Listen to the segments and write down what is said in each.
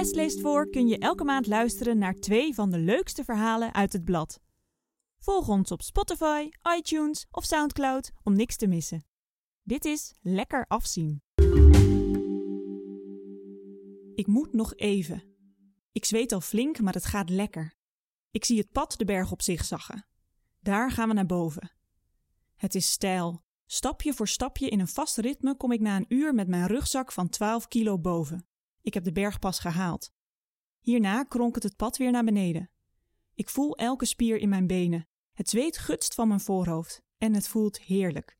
Best leest voor kun je elke maand luisteren naar twee van de leukste verhalen uit het blad. Volg ons op Spotify, iTunes of Soundcloud om niks te missen. Dit is Lekker Afzien. Ik moet nog even. Ik zweet al flink, maar het gaat lekker. Ik zie het pad de berg op zich zaggen. Daar gaan we naar boven. Het is steil. Stapje voor stapje in een vast ritme kom ik na een uur met mijn rugzak van 12 kilo boven. Ik heb de berg pas gehaald. Hierna kronkelt het pad weer naar beneden. Ik voel elke spier in mijn benen. Het zweet gutst van mijn voorhoofd en het voelt heerlijk.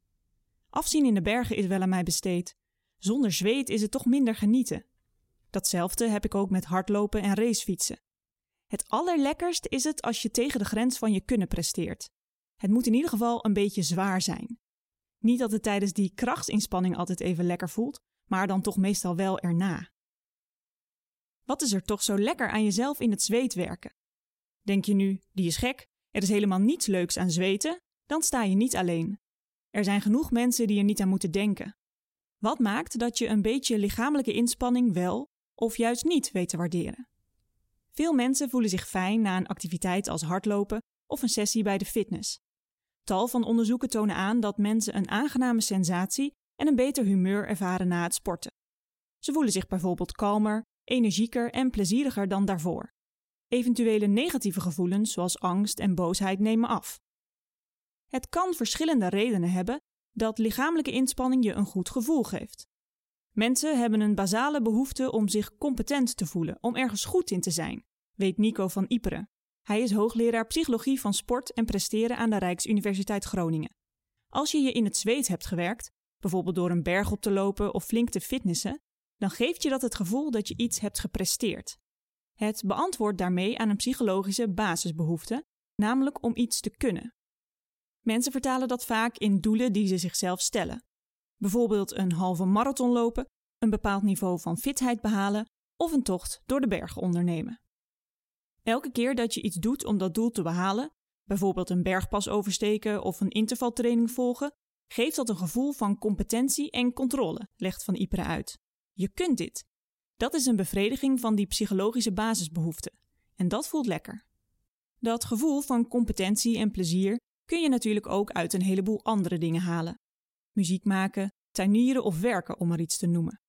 Afzien in de bergen is wel aan mij besteed. Zonder zweet is het toch minder genieten. Datzelfde heb ik ook met hardlopen en racefietsen. Het allerlekkerst is het als je tegen de grens van je kunnen presteert. Het moet in ieder geval een beetje zwaar zijn. Niet dat het tijdens die krachtsinspanning altijd even lekker voelt, maar dan toch meestal wel erna. Wat is er toch zo lekker aan jezelf in het zweet werken? Denk je nu, die is gek, er is helemaal niets leuks aan zweten? Dan sta je niet alleen. Er zijn genoeg mensen die er niet aan moeten denken. Wat maakt dat je een beetje lichamelijke inspanning wel of juist niet weet te waarderen? Veel mensen voelen zich fijn na een activiteit als hardlopen of een sessie bij de fitness. Tal van onderzoeken tonen aan dat mensen een aangename sensatie en een beter humeur ervaren na het sporten. Ze voelen zich bijvoorbeeld kalmer, energieker en plezieriger dan daarvoor. Eventuele negatieve gevoelens zoals angst en boosheid nemen af. Het kan verschillende redenen hebben dat lichamelijke inspanning je een goed gevoel geeft. Mensen hebben een basale behoefte om zich competent te voelen, om ergens goed in te zijn, weet Nico van Iperen. Hij is hoogleraar psychologie van sport en presteren aan de Rijksuniversiteit Groningen. Als je je in het zweet hebt gewerkt, bijvoorbeeld door een berg op te lopen of flink te fitnessen, dan geeft je dat het gevoel dat je iets hebt gepresteerd. Het beantwoordt daarmee aan een psychologische basisbehoefte, namelijk om iets te kunnen. Mensen vertalen dat vaak in doelen die ze zichzelf stellen. Bijvoorbeeld een halve marathon lopen, een bepaald niveau van fitheid behalen of een tocht door de bergen ondernemen. Elke keer dat je iets doet om dat doel te behalen, bijvoorbeeld een bergpas oversteken of een intervaltraining volgen, geeft dat een gevoel van competentie en controle, legt Van Iperen uit. Je kunt dit. Dat is een bevrediging van die psychologische basisbehoefte. En dat voelt lekker. Dat gevoel van competentie en plezier kun je natuurlijk ook uit een heleboel andere dingen halen. Muziek maken, tuinieren of werken, om maar iets te noemen.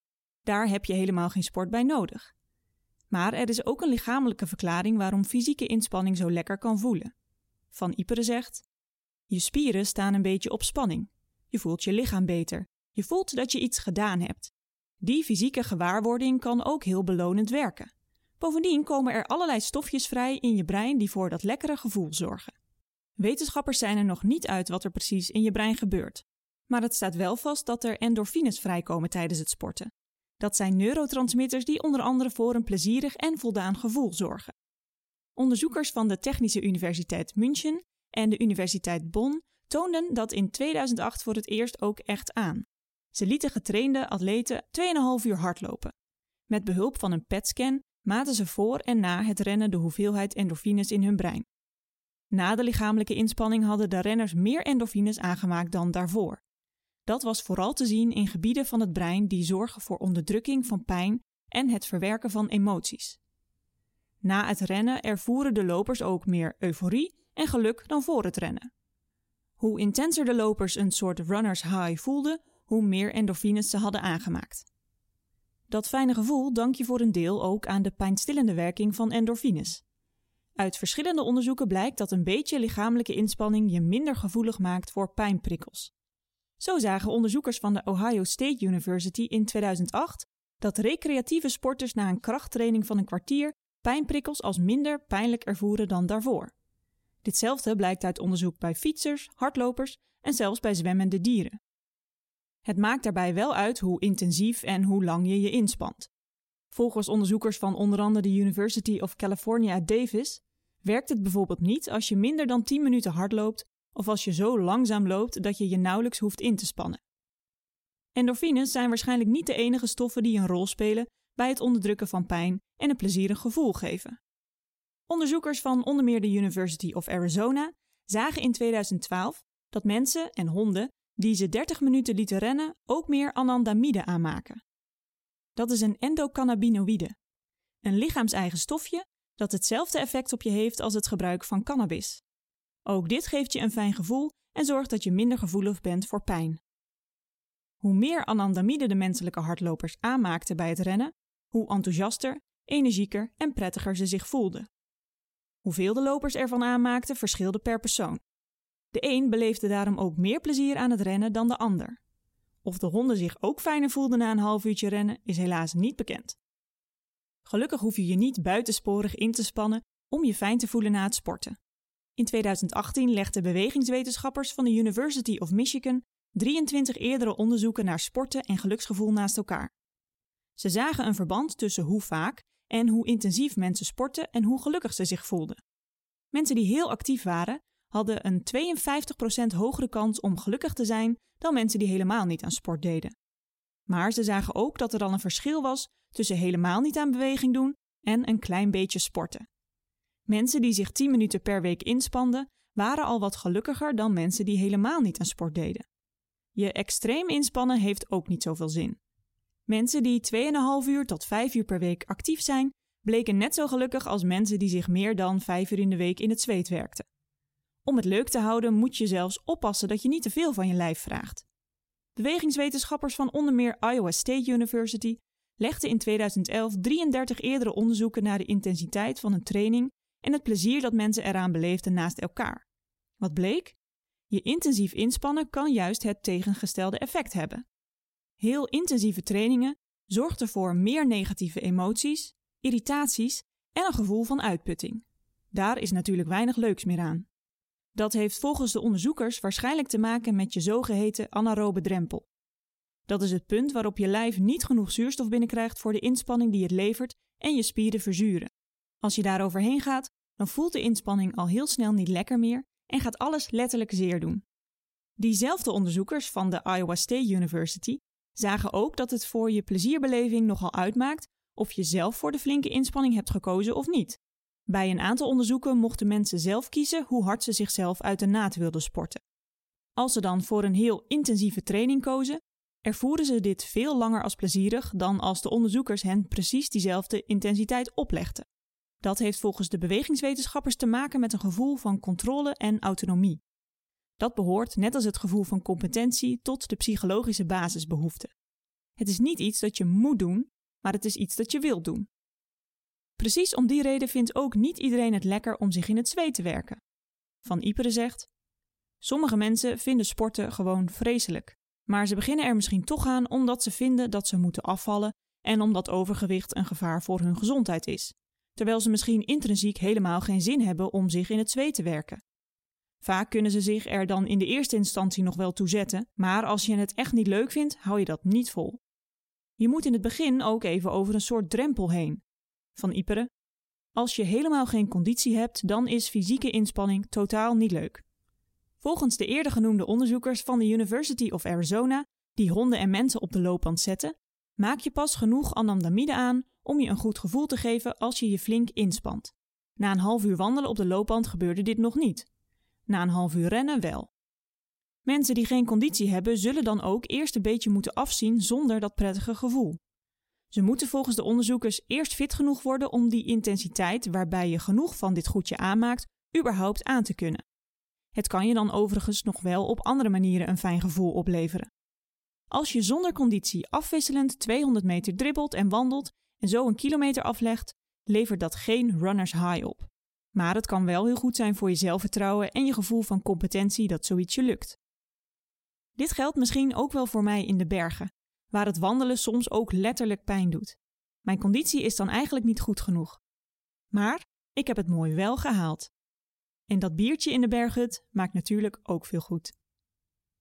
Daar heb je helemaal geen sport bij nodig. Maar er is ook een lichamelijke verklaring waarom fysieke inspanning zo lekker kan voelen. Van Iperen zegt: Je spieren staan een beetje op spanning. Je voelt je lichaam beter. Je voelt dat je iets gedaan hebt. Die fysieke gewaarwording kan ook heel belonend werken. Bovendien komen er allerlei stofjes vrij in je brein die voor dat lekkere gevoel zorgen. Wetenschappers zijn er nog niet uit wat er precies in je brein gebeurt. Maar het staat wel vast dat er endorfines vrijkomen tijdens het sporten. Dat zijn neurotransmitters die onder andere voor een plezierig en voldaan gevoel zorgen. Onderzoekers van de Technische Universiteit München en de Universiteit Bonn toonden dat in 2008 voor het eerst ook echt aan. Ze lieten getrainde atleten 2,5 uur hardlopen. Met behulp van een PET-scan maten ze voor en na het rennen de hoeveelheid endorfines in hun brein. Na de lichamelijke inspanning hadden de renners meer endorfines aangemaakt dan daarvoor. Dat was vooral te zien in gebieden van het brein die zorgen voor onderdrukking van pijn en het verwerken van emoties. Na het rennen ervoeren de lopers ook meer euforie en geluk dan voor het rennen. Hoe intenser de lopers een soort runners high voelden, hoe meer endorfines ze hadden aangemaakt. Dat fijne gevoel dank je voor een deel ook aan de pijnstillende werking van endorfines. Uit verschillende onderzoeken blijkt dat een beetje lichamelijke inspanning je minder gevoelig maakt voor pijnprikkels. Zo zagen onderzoekers van de Ohio State University in 2008 dat recreatieve sporters na een krachttraining van een kwartier pijnprikkels als minder pijnlijk ervoeren dan daarvoor. Ditzelfde blijkt uit onderzoek bij fietsers, hardlopers en zelfs bij zwemmende dieren. Het maakt daarbij wel uit hoe intensief en hoe lang je je inspant. Volgens onderzoekers van onder andere de University of California at Davis werkt het bijvoorbeeld niet als je minder dan 10 minuten hardloopt of als je zo langzaam loopt dat je je nauwelijks hoeft in te spannen. Endorfines zijn waarschijnlijk niet de enige stoffen die een rol spelen bij het onderdrukken van pijn en een plezierig gevoel geven. Onderzoekers van onder meer de University of Arizona zagen in 2012 dat mensen en honden die ze 30 minuten lieten rennen ook meer anandamide aanmaken. Dat is een endocannabinoïde. een lichaams-eigen stofje dat hetzelfde effect op je heeft als het gebruik van cannabis. Ook dit geeft je een fijn gevoel en zorgt dat je minder gevoelig bent voor pijn. Hoe meer anandamide de menselijke hardlopers aanmaakten bij het rennen, hoe enthousiaster, energieker en prettiger ze zich voelden. Hoeveel de lopers ervan aanmaakten verschilde per persoon. De een beleefde daarom ook meer plezier aan het rennen dan de ander. Of de honden zich ook fijner voelden na een half uurtje rennen, is helaas niet bekend. Gelukkig hoef je je niet buitensporig in te spannen om je fijn te voelen na het sporten. In 2018 legden bewegingswetenschappers van de University of Michigan 23 eerdere onderzoeken naar sporten en geluksgevoel naast elkaar. Ze zagen een verband tussen hoe vaak en hoe intensief mensen sporten en hoe gelukkig ze zich voelden. Mensen die heel actief waren, hadden een 52% hogere kans om gelukkig te zijn dan mensen die helemaal niet aan sport deden. Maar ze zagen ook dat er al een verschil was tussen helemaal niet aan beweging doen en een klein beetje sporten. Mensen die zich 10 minuten per week inspanden, waren al wat gelukkiger dan mensen die helemaal niet aan sport deden. Je extreem inspannen heeft ook niet zoveel zin. Mensen die 2,5 uur tot 5 uur per week actief zijn, bleken net zo gelukkig als mensen die zich meer dan 5 uur in de week in het zweet werkten. Om het leuk te houden moet je zelfs oppassen dat je niet te veel van je lijf vraagt. Bewegingswetenschappers van onder meer Iowa State University legden in 2011 33 eerdere onderzoeken naar de intensiteit van een training en het plezier dat mensen eraan beleefden naast elkaar. Wat bleek? Je intensief inspannen kan juist het tegengestelde effect hebben. Heel intensieve trainingen zorgden voor meer negatieve emoties, irritaties en een gevoel van uitputting. Daar is natuurlijk weinig leuks meer aan. Dat heeft volgens de onderzoekers waarschijnlijk te maken met je zogeheten anaerobe drempel. Dat is het punt waarop je lijf niet genoeg zuurstof binnenkrijgt voor de inspanning die het levert en je spieren verzuren. Als je daar overheen gaat, dan voelt de inspanning al heel snel niet lekker meer en gaat alles letterlijk zeer doen. Diezelfde onderzoekers van de Iowa State University zagen ook dat het voor je plezierbeleving nogal uitmaakt of je zelf voor de flinke inspanning hebt gekozen of niet. Bij een aantal onderzoeken mochten mensen zelf kiezen hoe hard ze zichzelf uit de naad wilden sporten. Als ze dan voor een heel intensieve training kozen, ervoeren ze dit veel langer als plezierig dan als de onderzoekers hen precies diezelfde intensiteit oplegden. Dat heeft volgens de bewegingswetenschappers te maken met een gevoel van controle en autonomie. Dat behoort, net als het gevoel van competentie, tot de psychologische basisbehoeften. Het is niet iets dat je moet doen, maar het is iets dat je wilt doen. Precies om die reden vindt ook niet iedereen het lekker om zich in het zweet te werken. Van Iperen zegt: Sommige mensen vinden sporten gewoon vreselijk, maar ze beginnen er misschien toch aan omdat ze vinden dat ze moeten afvallen en omdat overgewicht een gevaar voor hun gezondheid is, terwijl ze misschien intrinsiek helemaal geen zin hebben om zich in het zweet te werken. Vaak kunnen ze zich er dan in de eerste instantie nog wel toe zetten, maar als je het echt niet leuk vindt, hou je dat niet vol. Je moet in het begin ook even over een soort drempel heen. Van Iperen. Als je helemaal geen conditie hebt, dan is fysieke inspanning totaal niet leuk. Volgens de eerder genoemde onderzoekers van de University of Arizona, die honden en mensen op de loopband zetten, maak je pas genoeg anandamide aan om je een goed gevoel te geven als je je flink inspant. Na een half uur wandelen op de loopband gebeurde dit nog niet. Na een half uur rennen wel. Mensen die geen conditie hebben, zullen dan ook eerst een beetje moeten afzien zonder dat prettige gevoel. Ze moeten volgens de onderzoekers eerst fit genoeg worden om die intensiteit waarbij je genoeg van dit goedje aanmaakt, überhaupt aan te kunnen. Het kan je dan overigens nog wel op andere manieren een fijn gevoel opleveren. Als je zonder conditie afwisselend 200 meter dribbelt en wandelt en zo een kilometer aflegt, levert dat geen runners high op. Maar het kan wel heel goed zijn voor je zelfvertrouwen en je gevoel van competentie dat zoiets je lukt. Dit geldt misschien ook wel voor mij in de bergen, waar het wandelen soms ook letterlijk pijn doet. Mijn conditie is dan eigenlijk niet goed genoeg. Maar ik heb het mooi wel gehaald. En dat biertje in de berghut maakt natuurlijk ook veel goed.